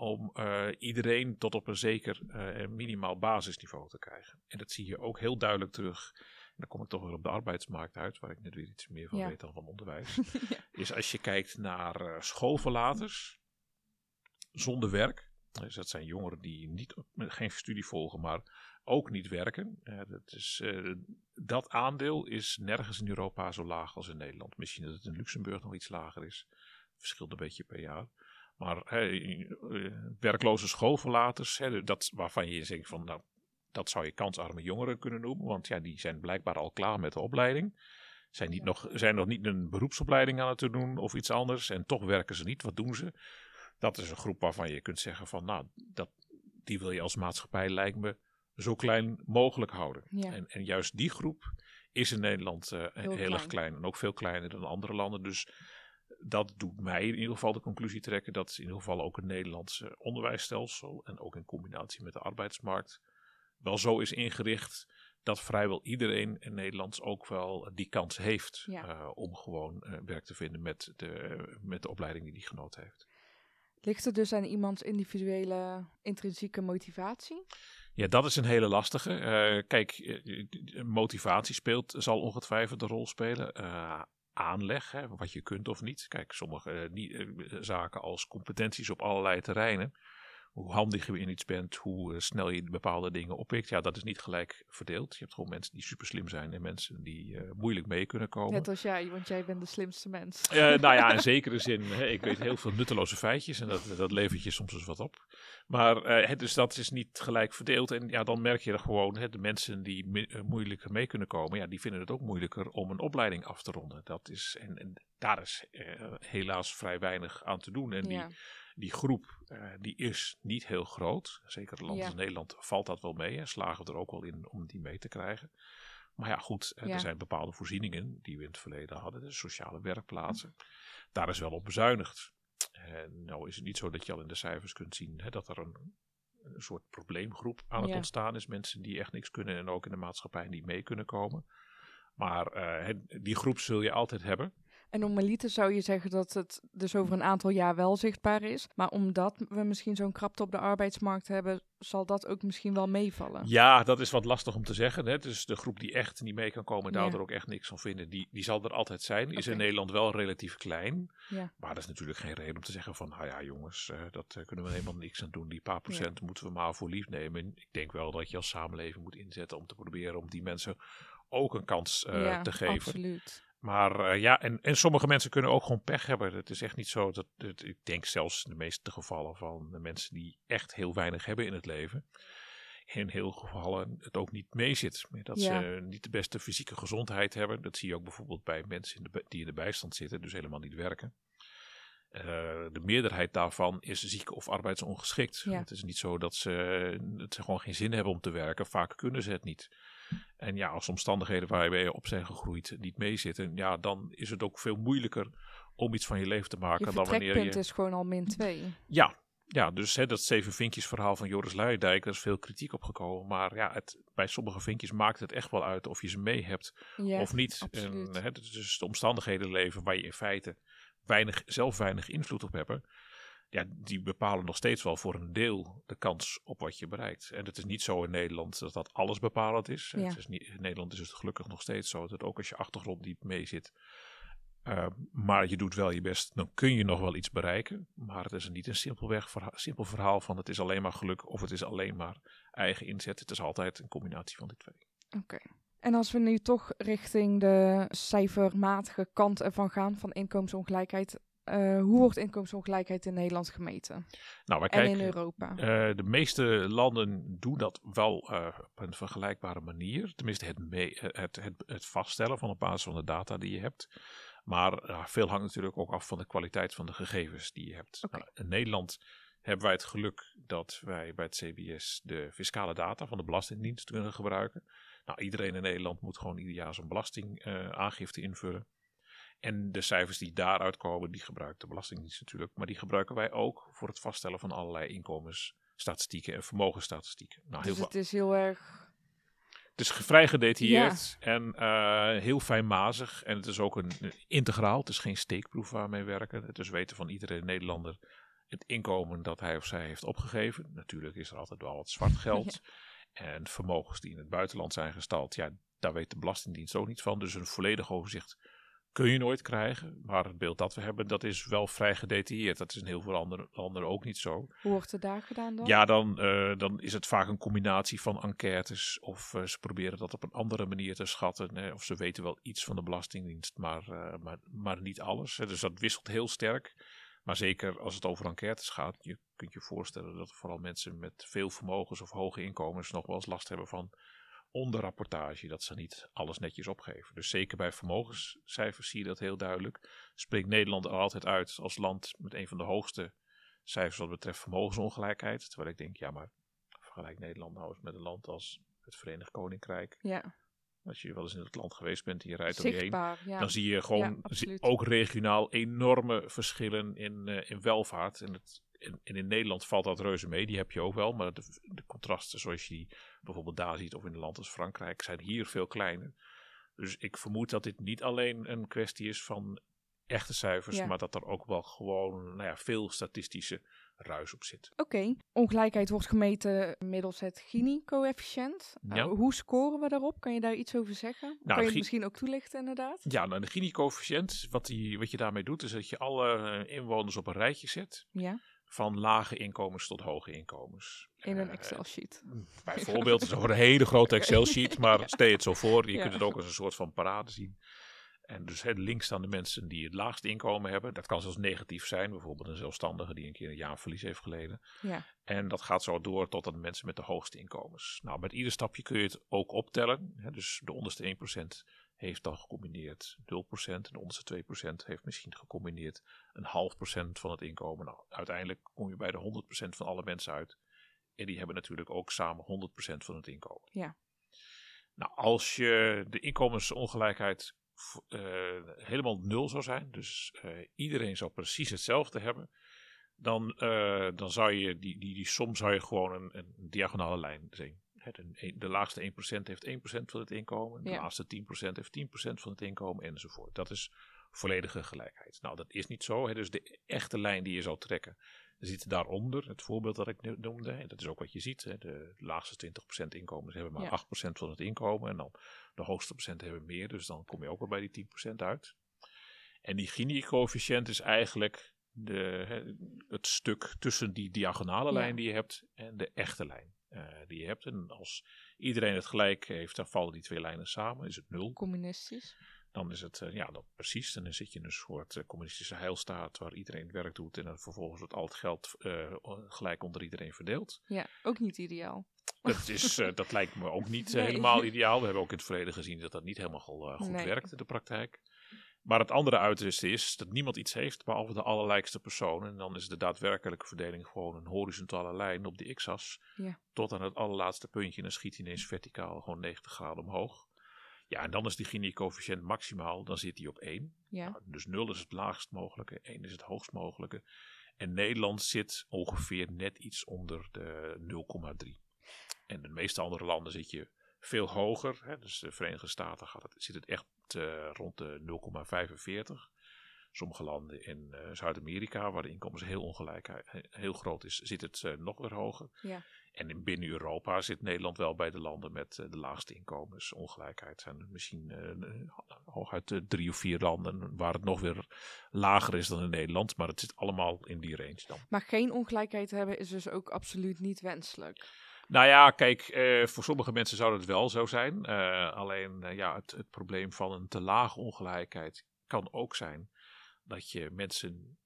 om eh, iedereen tot op een zeker eh, minimaal basisniveau te krijgen. En dat zie je ook heel duidelijk terug. En dan kom ik toch weer op de arbeidsmarkt uit, waar ik net weer iets meer van Ja. weet dan van onderwijs. *laughs* Ja. Is als je kijkt naar eh, schoolverlaters zonder werk. Dus dat zijn jongeren die niet, geen studie volgen, maar ook niet werken. Dat, is, dat aandeel is nergens in Europa zo laag als in Nederland. Misschien dat het in Luxemburg nog iets lager is. Verschilt een beetje per jaar. Maar hè, eh, werkloze schoolverlaters, hè, dat, waarvan je zegt van nou, dat zou je kansarme jongeren kunnen noemen. Want ja, die zijn blijkbaar al klaar met de opleiding. Zijn, niet nog, zijn nog niet een beroepsopleiding aan het doen of iets anders. En toch werken ze niet. Wat doen ze? Dat is een groep waarvan je kunt zeggen van nou, dat, die wil je als maatschappij lijkt me zo klein mogelijk houden. Ja. En, en juist die groep is in Nederland eh, heel, Heel erg klein. En ook veel kleiner dan andere landen. Dus dat doet mij in ieder geval de conclusie trekken dat in ieder geval ook het Nederlandse onderwijsstelsel en ook in combinatie met de arbeidsmarkt wel zo is ingericht dat vrijwel iedereen in Nederland ook wel die kans heeft Ja. eh, om gewoon eh, werk te vinden met de, met de opleiding die die genoten heeft. Ligt het dus aan iemands individuele intrinsieke motivatie? Ja, dat is een hele lastige. Eh, kijk, motivatie speelt, zal ongetwijfeld een rol spelen. Eh, aanleg, hè, wat je kunt of niet. Kijk, sommige eh, zaken als competenties op allerlei terreinen. Hoe handig je in iets bent, hoe eh, snel je bepaalde dingen oppikt. Ja, dat is niet gelijk verdeeld. Je hebt gewoon mensen die super slim zijn en mensen die eh, moeilijk mee kunnen komen. Net als jij, want jij bent de slimste mens. Eh, nou ja, in *laughs* zekere zin. Hè, ik weet heel veel nutteloze feitjes en dat, dat levert je soms eens wat op. Maar het, dus dat is niet gelijk verdeeld. En ja, dan merk je er gewoon, hè, de mensen die moeilijker mee kunnen komen, ja, die vinden het ook moeilijker om een opleiding af te ronden. Dat is, en, en daar is helaas vrij weinig aan te doen. En ja. die, die groep, eh, die is niet heel groot. Zeker in landen Ja. als Nederland valt dat wel mee. En slagen we er ook wel in om die mee te krijgen. Maar ja, goed, Ja. er zijn bepaalde voorzieningen die we in het verleden hadden. De sociale werkplaatsen. Daar is wel op bezuinigd. En nou is het niet zo dat je al in de cijfers kunt zien hè, dat er een, een soort probleemgroep aan het Ja. ontstaan is. Mensen die echt niks kunnen en ook in de maatschappij niet mee kunnen komen. Maar eh, het- die groep zul je altijd hebben. En normaliter zou je zeggen dat het dus over een aantal jaar wel zichtbaar is. Maar omdat we misschien zo'n krapte op de arbeidsmarkt hebben, zal dat ook misschien wel meevallen. Ja, dat is wat lastig om te zeggen. Hè. Dus de groep die echt niet mee kan komen en daar Ja. er ook echt niks van vinden, die, die zal er altijd zijn. Is in. Nederland wel relatief klein. Ja. Maar dat is natuurlijk geen reden om te zeggen van, nou ja jongens, eh, dat eh, kunnen we helemaal niks aan doen. Die paar procent moeten we maar voor lief nemen. Ik denk wel dat je als samenleving moet inzetten om te proberen om die mensen ook een kans eh, te geven. absoluut. Maar eh, ja, en, en sommige mensen kunnen ook gewoon pech hebben. Het is echt niet zo dat, ik denk zelfs in de meeste gevallen van de mensen die echt heel weinig hebben in het leven, in heel gevallen het ook niet meezit. Dat Ja. ze niet de beste fysieke gezondheid hebben. Dat zie je ook bijvoorbeeld bij mensen in de, die in de bijstand zitten, dus helemaal niet werken. Eh, de meerderheid daarvan is ziek of arbeidsongeschikt. Ja. Het is niet zo dat ze, dat ze gewoon geen zin hebben om te werken. Vaak kunnen ze het niet. En ja, als omstandigheden waar je op zijn gegroeid niet meezitten, ja, dan is het ook veel moeilijker om iets van je leven te maken Je dan wanneer je. is gewoon al min 2. Ja, ja, dus hè, dat zeven vinkjes verhaal van Joris Luijendijk, daar is veel kritiek op gekomen. Maar ja, het, bij sommige vinkjes maakt het echt wel uit of je ze mee hebt Ja, of niet. En, hè, dus de omstandigheden leven waar je in feite weinig, zelf weinig invloed op hebt. Ja, die bepalen nog steeds wel voor een deel de kans op wat je bereikt. En het is niet zo in Nederland dat dat alles bepalend is. Ja. Het is niet, in Nederland is het gelukkig nog steeds zo dat ook als je achtergrond niet mee zit, Uh, maar je doet wel je best, dan kun je nog wel iets bereiken. Maar het is niet een simpelweg verhaal, simpel verhaal van het is alleen maar geluk of het is alleen maar eigen inzet. Het is altijd een combinatie van die twee. Oké. En als we nu toch richting de cijfermatige kant ervan gaan van inkomensongelijkheid, uh, hoe wordt inkomensongelijkheid in Nederland gemeten? Nou, wij en kijken, in Europa? Uh, de meeste landen doen dat wel uh, op een vergelijkbare manier. Tenminste, het, mee, het, het, het, vaststellen van op basis van de data die je hebt. Maar veel hangt natuurlijk ook af van de kwaliteit van de gegevens die je hebt. Okay. Nou, in Nederland hebben wij het geluk dat wij bij het CBS de fiscale data van de Belastingdienst kunnen gebruiken. Nou, iedereen in Nederland moet gewoon ieder jaar zijn belastingaangifte invullen. En de cijfers die daaruit komen, die gebruikt de Belastingdienst natuurlijk. Maar die gebruiken wij ook voor het vaststellen van allerlei inkomensstatistieken en vermogensstatistieken. Nou, dus heel het is heel erg... Het is vrij gedetailleerd ja. en uh, heel fijnmazig. En het is ook een, een, integraal. Het is geen steekproef waarmee we werken. Het is weten van iedere Nederlander het inkomen dat hij of zij heeft opgegeven. Natuurlijk is er altijd wel wat zwart *laughs* geld. Ja. En vermogens die in het buitenland zijn gestald. Ja, daar weet de Belastingdienst ook niet van. Dus een volledig overzicht kun je nooit krijgen. Maar het beeld dat we hebben, dat is wel vrij gedetailleerd. Dat is in heel veel andere landen ook niet zo. Hoe wordt het daar gedaan dan? Ja, dan, uh, dan is het vaak een combinatie van enquêtes. Of uh, ze proberen dat op een andere manier te schatten. Hè, of ze weten wel iets van de Belastingdienst, maar, uh, maar, maar niet alles. Hè. Dus dat wisselt heel sterk. Maar zeker als het over enquêtes gaat, je kunt je voorstellen dat vooral mensen met veel vermogens of hoge inkomens nog wel eens last hebben van onderrapportage, dat ze niet alles netjes opgeven. Dus zeker bij vermogenscijfers zie je dat heel duidelijk. Spreekt Nederland er altijd uit als land met een van de hoogste cijfers wat betreft vermogensongelijkheid. Terwijl ik denk, ja maar vergelijk Nederland nou eens met een land als het Verenigd Koninkrijk. Ja. Als je wel eens in het land geweest bent en je rijdt Zichtbaar, er heen, ja. dan zie je gewoon ja, ook regionaal enorme verschillen in, uh, in welvaart. En, het, en, en, in Nederland valt dat reuze mee, die heb je ook wel. Maar de, de, contrasten zoals je die bijvoorbeeld daar ziet of in een land als Frankrijk zijn hier veel kleiner. Dus ik vermoed dat dit niet alleen een kwestie is van echte cijfers, Ja. maar dat er ook wel gewoon nou ja, veel statistische ruis op zit. Oké, ongelijkheid wordt gemeten middels het Gini-coëfficiënt. Uh, Ja. hoe scoren we daarop? Kan je daar iets over zeggen? kan je Nou, het misschien ook toelichten inderdaad? Ja, nou, de Gini-coëfficiënt, wat, die, wat je daarmee doet, is dat je alle eh, inwoners op een rijtje zet. Ja, Van lage inkomens tot hoge inkomens. in een Eh, Excel-sheet. Bijvoorbeeld, het is een hele grote *laughs* Excel-sheet, maar Ja. stel je het zo voor. Je Ja. kunt het ook als een soort van parade zien. En dus hè, links staan de mensen die het laagste inkomen hebben. Dat kan zelfs negatief zijn. Bijvoorbeeld een zelfstandige die een keer een jaarverlies heeft geleden. Ja, En dat gaat zo door tot aan de mensen met de hoogste inkomens. Nou, met ieder stapje kun je het ook optellen. Hè, dus de onderste 1% heeft dan gecombineerd 0%. En de onderste 2% heeft misschien gecombineerd een half procent van het inkomen. Nou, uiteindelijk kom je bij de 100% van alle mensen uit. En die hebben natuurlijk ook samen 100% van het inkomen. Ja. Nou, als je de inkomensongelijkheid eh, helemaal nul zou zijn, dus eh, iedereen zou precies hetzelfde hebben, dan, eh, dan zou je die, die, die som zou je gewoon een, een diagonale lijn zien. De, de laagste 1% heeft 1% van het inkomen, de Ja. laagste 10% heeft 10% van het inkomen enzovoort. Dat is volledige gelijkheid. Nou, dat is niet zo. Hè. Dus de echte lijn die je zou trekken, zit daaronder. Het voorbeeld dat ik noemde, en dat is ook wat je ziet. Hè. De laagste 20% inkomens hebben maar Ja. 8% van het inkomen. En dan de hoogste procent hebben meer. Dus dan kom je ook wel bij die 10% uit. En die Gini-coëfficiënt is eigenlijk de, het stuk tussen die diagonale Ja. lijn die je hebt en de echte lijn die je hebt. En als iedereen het gelijk heeft, dan vallen die twee lijnen samen. Is het nul. communistisch. Dan is het, eh, ja, dat precies. En dan zit je in een soort eh, communistische heilstaat waar iedereen het werk doet en dan vervolgens wordt al het geld eh, gelijk onder iedereen verdeeld. Ja, ook niet ideaal. Dat, is, eh, dat lijkt me ook niet eh, *laughs* Nee. helemaal ideaal. We hebben ook in het verleden gezien dat dat niet helemaal eh, goed Nee. werkt in de praktijk. Maar het andere uiterste is dat niemand iets heeft behalve de allerlijkste persoon. En dan is de daadwerkelijke verdeling gewoon een horizontale lijn op de x-as. Ja. Tot aan het allerlaatste puntje en dan schiet hij ineens verticaal gewoon 90 graden omhoog. Ja, en dan is die Gini-coëfficiënt maximaal. Dan zit hij op 1. Ja, Nou, dus 0 is het laagst mogelijke, 1 is het hoogst mogelijke. En Nederland zit ongeveer net iets onder de 0,3. En de meeste andere landen zit je veel hoger. Hè? Dus de Verenigde Staten gaat het, zit het echt eh, rond de 0,45. Sommige landen in eh, Zuid-Amerika, waar de inkomens heel ongelijk he- heel groot is, zit het eh, nog weer hoger. Ja. En in binnen Europa zit Nederland wel bij de landen met eh, de laagste inkomens. Ongelijkheid zijn misschien eh, hooguit eh, drie of vier landen waar het nog weer lager is dan in Nederland. Maar het zit allemaal in die range dan. Maar geen ongelijkheid hebben is dus ook absoluut niet wenselijk. Nou ja, kijk, eh, voor sommige mensen zou dat wel zo zijn. Eh, alleen eh, ja, het, het probleem van een te lage ongelijkheid kan ook zijn dat je mensen.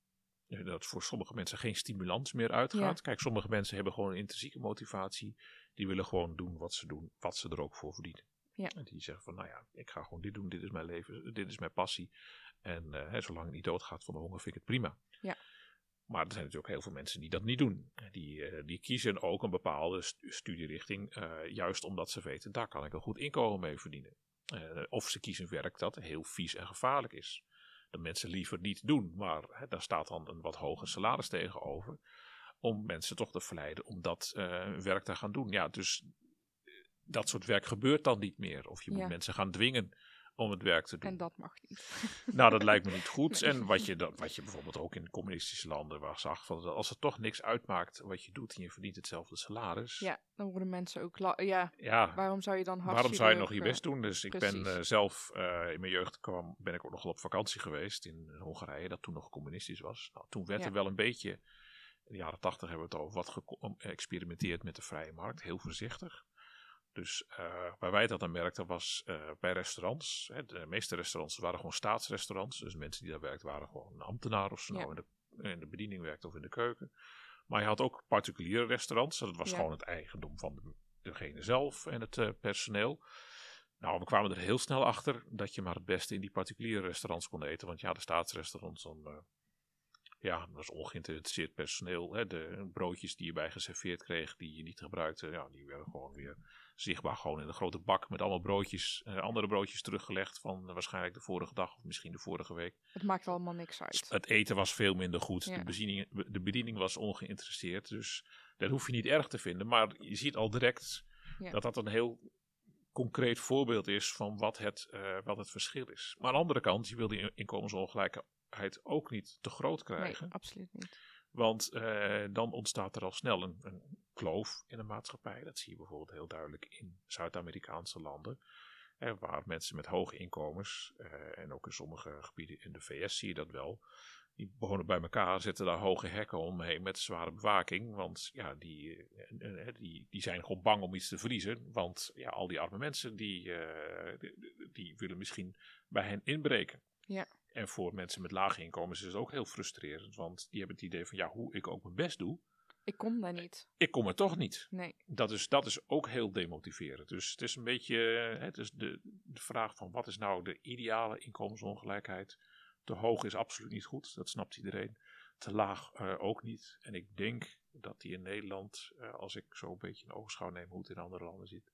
Dat voor sommige mensen geen stimulans meer uitgaat. Ja. Kijk, sommige mensen hebben gewoon een intrinsieke motivatie. Die willen gewoon doen wat ze doen, wat ze er ook voor verdienen. Ja. En die zeggen van, nou ja, ik ga gewoon dit doen, dit is mijn leven, dit is mijn passie. En hè, zolang ik niet doodgaat van de honger, vind ik het prima. Maar er zijn natuurlijk heel veel mensen die dat niet doen. Die, eh, die kiezen ook een bepaalde stu- studierichting, eh, juist omdat ze weten, daar kan ik een goed inkomen mee verdienen. Eh, of ze kiezen werk dat heel vies en gevaarlijk is. Dat mensen liever niet doen, maar hè, daar staat dan een wat hoger salaris tegenover. Om mensen toch te verleiden om dat werk te gaan doen. Ja, dus dat soort werk gebeurt dan niet meer. Of je moet mensen gaan dwingen om het werk te doen. En dat mag niet. *laughs* Nou, dat lijkt me niet goed. En wat je, dat, wat je bijvoorbeeld ook in communistische landen waar zag, van, dat als het toch niks uitmaakt wat je doet en je verdient hetzelfde salaris. Ja, dan worden mensen ook... la- Ja, ja, waarom zou je dan hard waarom zou je nog je best doen? Dus ik ben eh, zelf, eh, in mijn jeugd kwam, ben ik ook nog wel op vakantie geweest in Hongarije, dat toen nog communistisch was. Nou, toen werd Ja. er wel een beetje, in de jaren tachtig hebben we het over, wat geëxperimenteerd met de vrije markt, heel voorzichtig. Dus eh, waar wij dat aan merkten was eh, bij restaurants. Hè, de meeste restaurants waren gewoon staatsrestaurants. Dus mensen die daar werkten waren gewoon een ambtenaar of ze Ja. nou in de, in de bediening werkte of in de keuken. Maar je had ook particuliere restaurants. Dat was Ja. gewoon het eigendom van de, degene zelf en het eh, personeel. Nou, we kwamen er heel snel achter dat je maar het beste in die particuliere restaurants kon eten. Want ja, de staatsrestaurants, dan, ja, dat was ongeïnteresseerd personeel. Hè. De broodjes die je bij geserveerd kreeg, die je niet gebruikte, ja, die werden gewoon weer zichtbaar gewoon in een grote bak met allemaal broodjes, eh, andere broodjes teruggelegd van eh, waarschijnlijk de vorige dag of misschien de vorige week. Het maakt allemaal niks uit. Het eten was veel minder goed. Ja. De, bediening, de bediening was ongeïnteresseerd. Dus dat hoef je niet erg te vinden. Maar je ziet al direct Ja. dat dat een heel concreet voorbeeld is van wat het, eh, wat het verschil is. Maar aan de andere kant, je wil die inkomensongelijkheid ook niet te groot Nee, krijgen. absoluut niet. Want dan ontstaat er al snel een, een kloof in de maatschappij. Dat zie je bijvoorbeeld heel duidelijk in Zuid-Amerikaanse landen. eh, waar mensen met hoge inkomens, eh, en ook in sommige gebieden in de VS zie je dat wel. Die wonen bij elkaar, zetten daar hoge hekken omheen met zware bewaking. Want ja, die, eh, eh, die, die zijn gewoon bang om iets te verliezen. Want ja, al die arme mensen die, eh, die, die- die willen misschien bij hen inbreken. Ja. En voor mensen met lage inkomens is het ook heel frustrerend. Want die hebben het idee van ja, hoe ik ook mijn best doe, Ik kom daar niet. ik kom er toch niet. Nee. Dat is, dat is ook heel demotiverend. Dus het is een beetje eh, het is de, de vraag van wat is nou de ideale inkomensongelijkheid. Te hoog is absoluut niet goed, dat snapt iedereen. Te laag eh, ook niet. En ik denk dat die in Nederland, eh, als ik zo een beetje in oogschouw neem hoe het in andere landen zit,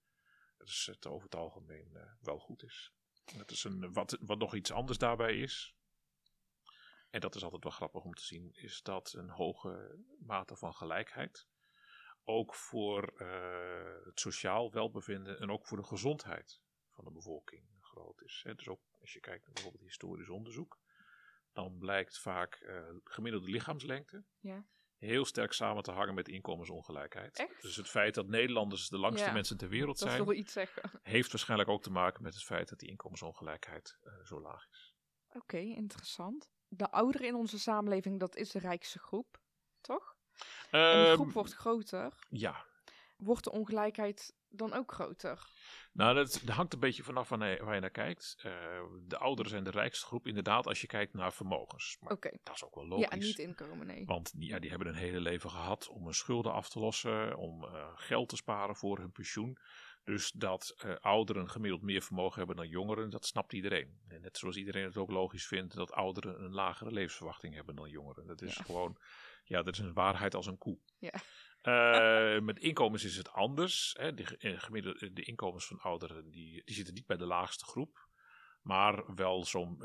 dat is het over het algemeen wel goed is. Dat is een, wat, wat nog iets anders daarbij is, en dat is altijd wel grappig om te zien, is dat een hoge mate van gelijkheid ook voor eh, het sociaal welbevinden en ook voor de gezondheid van de bevolking groot is. Hè. Dus ook als je kijkt naar bijvoorbeeld historisch onderzoek, dan blijkt vaak eh, gemiddelde lichaamslengte Ja. heel sterk samen te hangen met inkomensongelijkheid. Echt? Dus het feit dat Nederlanders de langste Ja. mensen ter wereld zijn, iets zeggen. heeft waarschijnlijk ook te maken met het feit dat die inkomensongelijkheid eh, zo laag is. Oké, interessant. De ouderen in onze samenleving, dat is de rijkste groep, toch? En die Ehm, groep wordt groter. ja, Wordt de ongelijkheid dan ook groter? Nou, dat, dat *laughs* hangt een beetje vanaf waar je, waar je naar kijkt. Eh, de ouderen zijn de rijkste groep, inderdaad, als je kijkt naar vermogens. Maar Oké. dat is ook wel logisch. Ja, niet inkomen, nee. Want die, ja, die hebben een hele leven gehad om hun schulden af te lossen, om eh, geld te sparen voor hun pensioen. Dus dat eh, ouderen gemiddeld meer vermogen hebben dan jongeren, dat snapt iedereen. En net zoals iedereen het ook logisch vindt dat ouderen een lagere levensverwachting hebben dan jongeren. Dat is Ja. gewoon, ja, dat is een waarheid als een koe. Ja. Eh, met inkomens is het anders. Hè. De, eh, gemiddelde, de inkomens van ouderen die, die zitten niet bij de laagste groep. Maar wel zo'n,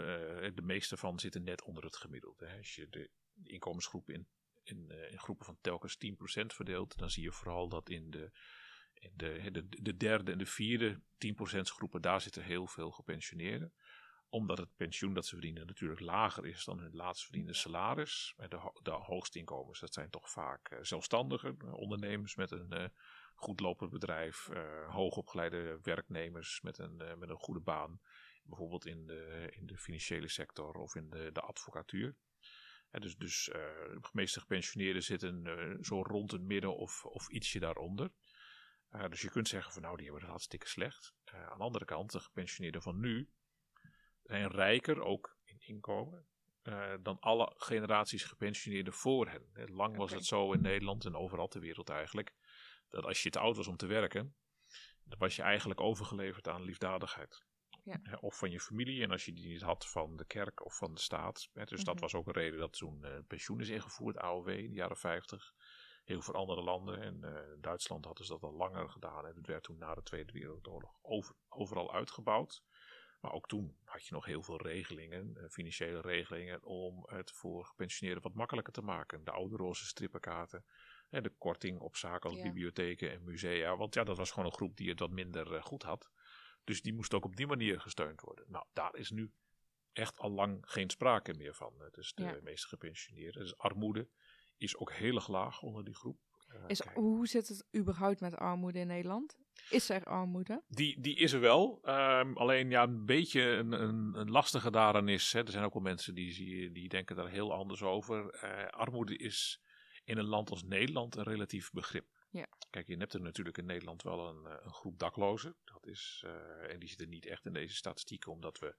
de meeste van zitten net onder het gemiddelde. Hè. Als je de, inkomensgroepen in, in, in groepen van telkens 10% verdeelt, dan zie je vooral dat in de, de, de, de derde en de vierde 10% groepen, daar zitten heel veel gepensioneerden. Omdat het pensioen dat ze verdienen natuurlijk lager is dan hun laatst verdiende salaris. De, de hoogste inkomens, dat zijn toch vaak uh, zelfstandigen, ondernemers met een uh, goed lopend bedrijf, uh, hoogopgeleide werknemers met een, met een goede baan. Bijvoorbeeld in de, in de financiële sector of in de, de advocatuur. Dus dus de meeste gepensioneerden zitten zo rond het midden of, of ietsje daaronder. Uh, dus je kunt zeggen van nou, die hebben het hartstikke slecht. Uh, aan de andere kant, de gepensioneerden van nu zijn rijker, ook in inkomen, uh, dan alle generaties gepensioneerden voor hen. Lang was het zo in Nederland en overal ter wereld eigenlijk, dat als je te oud was om te werken, dan was je eigenlijk overgeleverd aan liefdadigheid. Ja. Of van je familie, en als je die niet had van de kerk of van de staat. Dus mm -hmm. dat was ook een reden dat toen pensioen is ingevoerd, AOW, in de jaren 50 heel veel andere landen. En uh, in Duitsland hadden ze dat al langer gedaan. En het werd toen na de Tweede Wereldoorlog over, overal uitgebouwd. Maar ook toen had je nog heel veel regelingen, uh, financiële regelingen, om het voor gepensioneerden wat makkelijker te maken. De oude roze strippenkaarten, en de korting op zaken als ja. bibliotheken en musea. Want ja, dat was gewoon een groep die het wat minder uh, goed had. Dus die moest ook op die manier gesteund worden. Nou, daar is nu echt al lang geen sprake meer van. Dus de ja. meeste gepensioneerden. Dus armoede is ook heel erg laag onder die groep. Uh, is, hoe zit het überhaupt met armoede in Nederland? Is er armoede? Die, die is er wel. Um, alleen ja, een beetje een, een, een lastige daaraan is. Hè, er zijn ook wel mensen die, die denken daar heel anders over. Uh, armoede is in een land als Nederland een relatief begrip. Ja. Kijk, je hebt er natuurlijk in Nederland wel een, een groep daklozen. Dat is, uh, en die zitten niet echt in deze statistieken, omdat we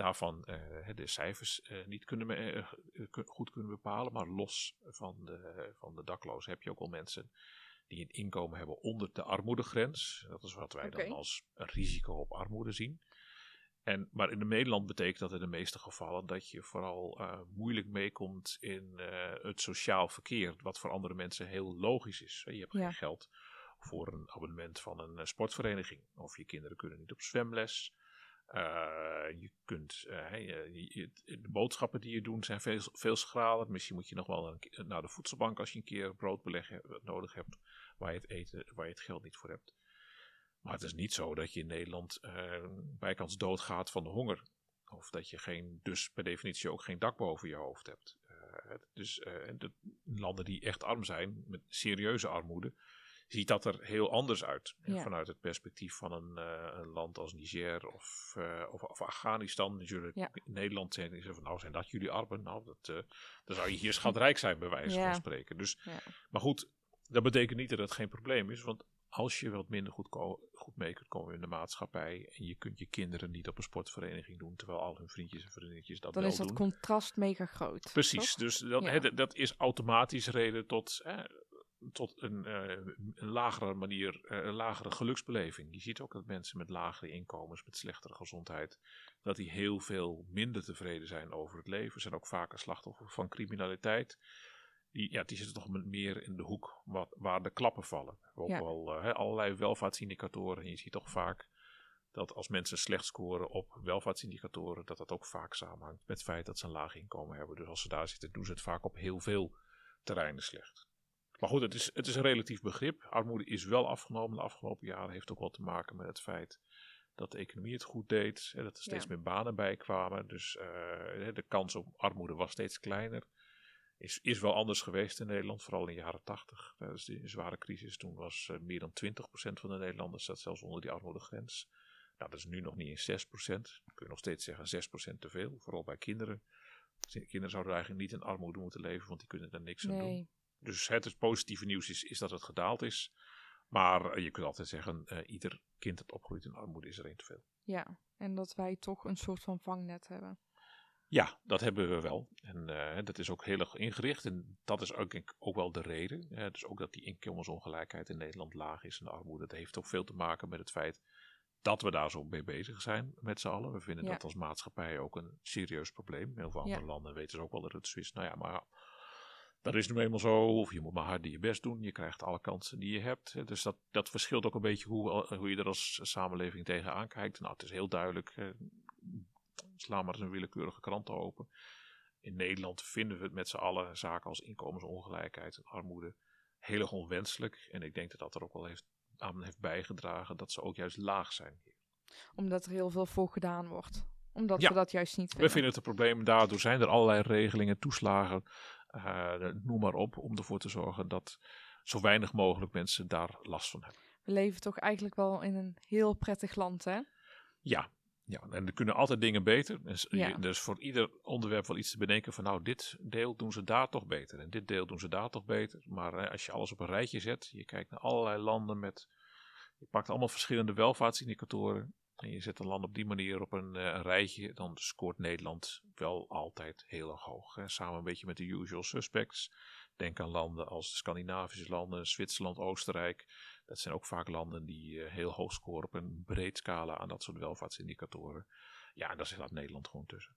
daarvan uh, de cijfers uh, niet kunnen, uh, goed kunnen bepalen. Maar los van de, van de daklozen heb je ook wel mensen die een inkomen hebben onder de armoedegrens. Dat is wat wij okay. dan als een risico op armoede zien. En, maar in Nederland betekent dat in de meeste gevallen dat je vooral moeilijk meekomt in het sociaal verkeer. Wat voor andere mensen heel logisch is. Je hebt ja. geen geld voor een abonnement van een sportvereniging. Of je kinderen kunnen niet op zwemles. Uh, je kunt, uh, je, de boodschappen die je doet zijn veel, veel schraler. Misschien moet je nog wel een, naar de voedselbank als je een keer broodbeleg nodig hebt, waar je het eten, waar je het geld niet voor hebt. Maar het is niet zo dat je in Nederland uh, bijkans doodgaat van de honger. Of dat je geen, dus per definitie ook geen dak boven je hoofd hebt. dus de landen die echt arm zijn, met serieuze armoede, ziet dat er heel anders uit. Ja. Vanuit het perspectief van een, uh, een land als Niger of, uh, of, of, Afghanistan. Natuurlijk ja. in Nederland zijn ze van, nou zijn dat jullie armen? Nou, dat, uh, dan zou je hier schatrijk zijn, bij wijze ja. van spreken. Dus, Maar goed, dat betekent niet dat het geen probleem is. Want als je wat minder goed, goed mee kunt komen in de maatschappij. en je kunt je kinderen niet op een sportvereniging doen. terwijl al hun vriendjes en vriendinnetjes dat dan wel doen. Dan is dat contrast mega groot. Precies, toch? dus dat, he, dat is automatisch reden tot tot een, uh, een lagere manier, uh, een lagere geluksbeleving. Je ziet ook dat mensen met lagere inkomens, met slechtere gezondheid, dat die heel veel minder tevreden zijn over het leven. Ze zijn ook vaker slachtoffer van criminaliteit. Die, ja, die zitten toch meer in de hoek wat, waar de klappen vallen. Ook ja. wel uh, allerlei welvaartsindicatoren. En je ziet toch vaak dat als mensen slecht scoren op welvaartsindicatoren, dat dat ook vaak samenhangt met het feit dat ze een laag inkomen hebben. Dus als ze daar zitten, doen ze het vaak op heel veel terreinen slecht. Maar goed, het is, het is een relatief begrip. Armoede is wel afgenomen de afgelopen jaren. Heeft ook wel te maken met het feit dat de economie het goed deed. En dat er steeds ja. meer banen bij kwamen. Dus uh, de kans op armoede was steeds kleiner. Is, is wel anders geweest in Nederland, vooral in de jaren 80. Tijdens die zware crisis toen was uh, meer dan 20% van de Nederlanders zat zelfs onder die armoedegrens. Nou, dat is nu nog niet eens 6%. Dan kun je nog steeds zeggen 6% te veel, vooral bij kinderen. Kinderen zouden eigenlijk niet in armoede moeten leven, want die kunnen er niks nee. aan doen. Dus het positieve nieuws is, is dat het gedaald is. Maar uh, je kunt altijd zeggen, uh, ieder kind dat opgroeit in armoede is er één te veel. Ja, en dat wij toch een soort van vangnet hebben. Ja, dat hebben we wel. En uh, dat is ook heel erg ingericht. En dat is ook, ook wel de reden. dus ook dat die inkomensongelijkheid in Nederland laag is en de armoede. Dat heeft ook veel te maken met het feit dat we daar zo mee bezig zijn met z'n allen. We vinden ja. dat als maatschappij ook een serieus probleem. In heel veel andere ja. landen weten ze ook wel dat het zo is. Nou ja, maar dat is nu eenmaal zo, of je moet maar hard je best doen. Je krijgt alle kansen die je hebt. Dus dat, dat verschilt ook een beetje hoe, hoe je er als samenleving tegenaan kijkt. Nou, het is heel duidelijk. Eh, sla maar eens een willekeurige krant open. In Nederland vinden we het met z'n allen zaken als inkomensongelijkheid en armoede heel erg onwenselijk. En ik denk dat dat er ook wel heeft, aan heeft bijgedragen dat ze ook juist laag zijn. Omdat er heel veel voor gedaan wordt Omdat Ja. we dat juist niet We vinden. vinden het een probleem. Daardoor zijn er allerlei regelingen, toeslagen, noem maar op, om ervoor te zorgen dat zo weinig mogelijk mensen daar last van hebben. We leven toch eigenlijk wel in een heel prettig land, hè? Ja, ja. en er kunnen altijd dingen beter. Dus, Ja. dus voor ieder onderwerp wel iets te bedenken van nou, dit deel doen ze daar toch beter en dit deel doen ze daar toch beter. Maar eh, als je alles op een rijtje zet, je kijkt naar allerlei landen met, je pakt allemaal verschillende welvaartsindicatoren en je zet een land op die manier op een, eh, een rijtje, dan scoort Nederland wel altijd heel erg hoog. Hè. Samen een beetje met de usual suspects. Denk aan landen als de Scandinavische landen, Zwitserland, Oostenrijk. Dat zijn ook vaak landen die eh, heel hoog scoren op een breed scala aan dat soort welvaartsindicatoren. Ja, en daar staat Nederland gewoon tussen.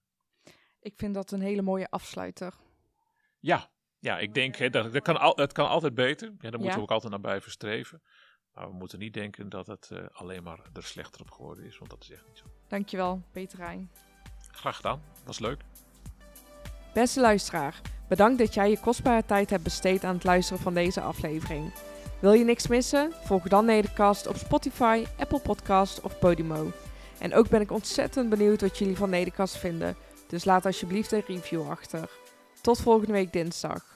Ik vind dat een hele mooie afsluiter. Ja, ja ik denk hè, dat, dat kan al, kan altijd beter. Ja, daar moeten Ja. we ook altijd naar blijven streven. Maar we moeten niet denken dat het eh, alleen maar er slechter op geworden is, want dat is echt niet zo. Dankjewel, Peter Rijn. Graag gedaan, was leuk. Beste luisteraar, bedankt dat jij je kostbare tijd hebt besteed aan het luisteren van deze aflevering. Wil je niks missen? Volg dan Nedercast op Spotify, Apple Podcast of Podimo. En ook ben ik ontzettend benieuwd wat jullie van Nedercast vinden. Dus laat alsjeblieft een review achter. Tot volgende week dinsdag.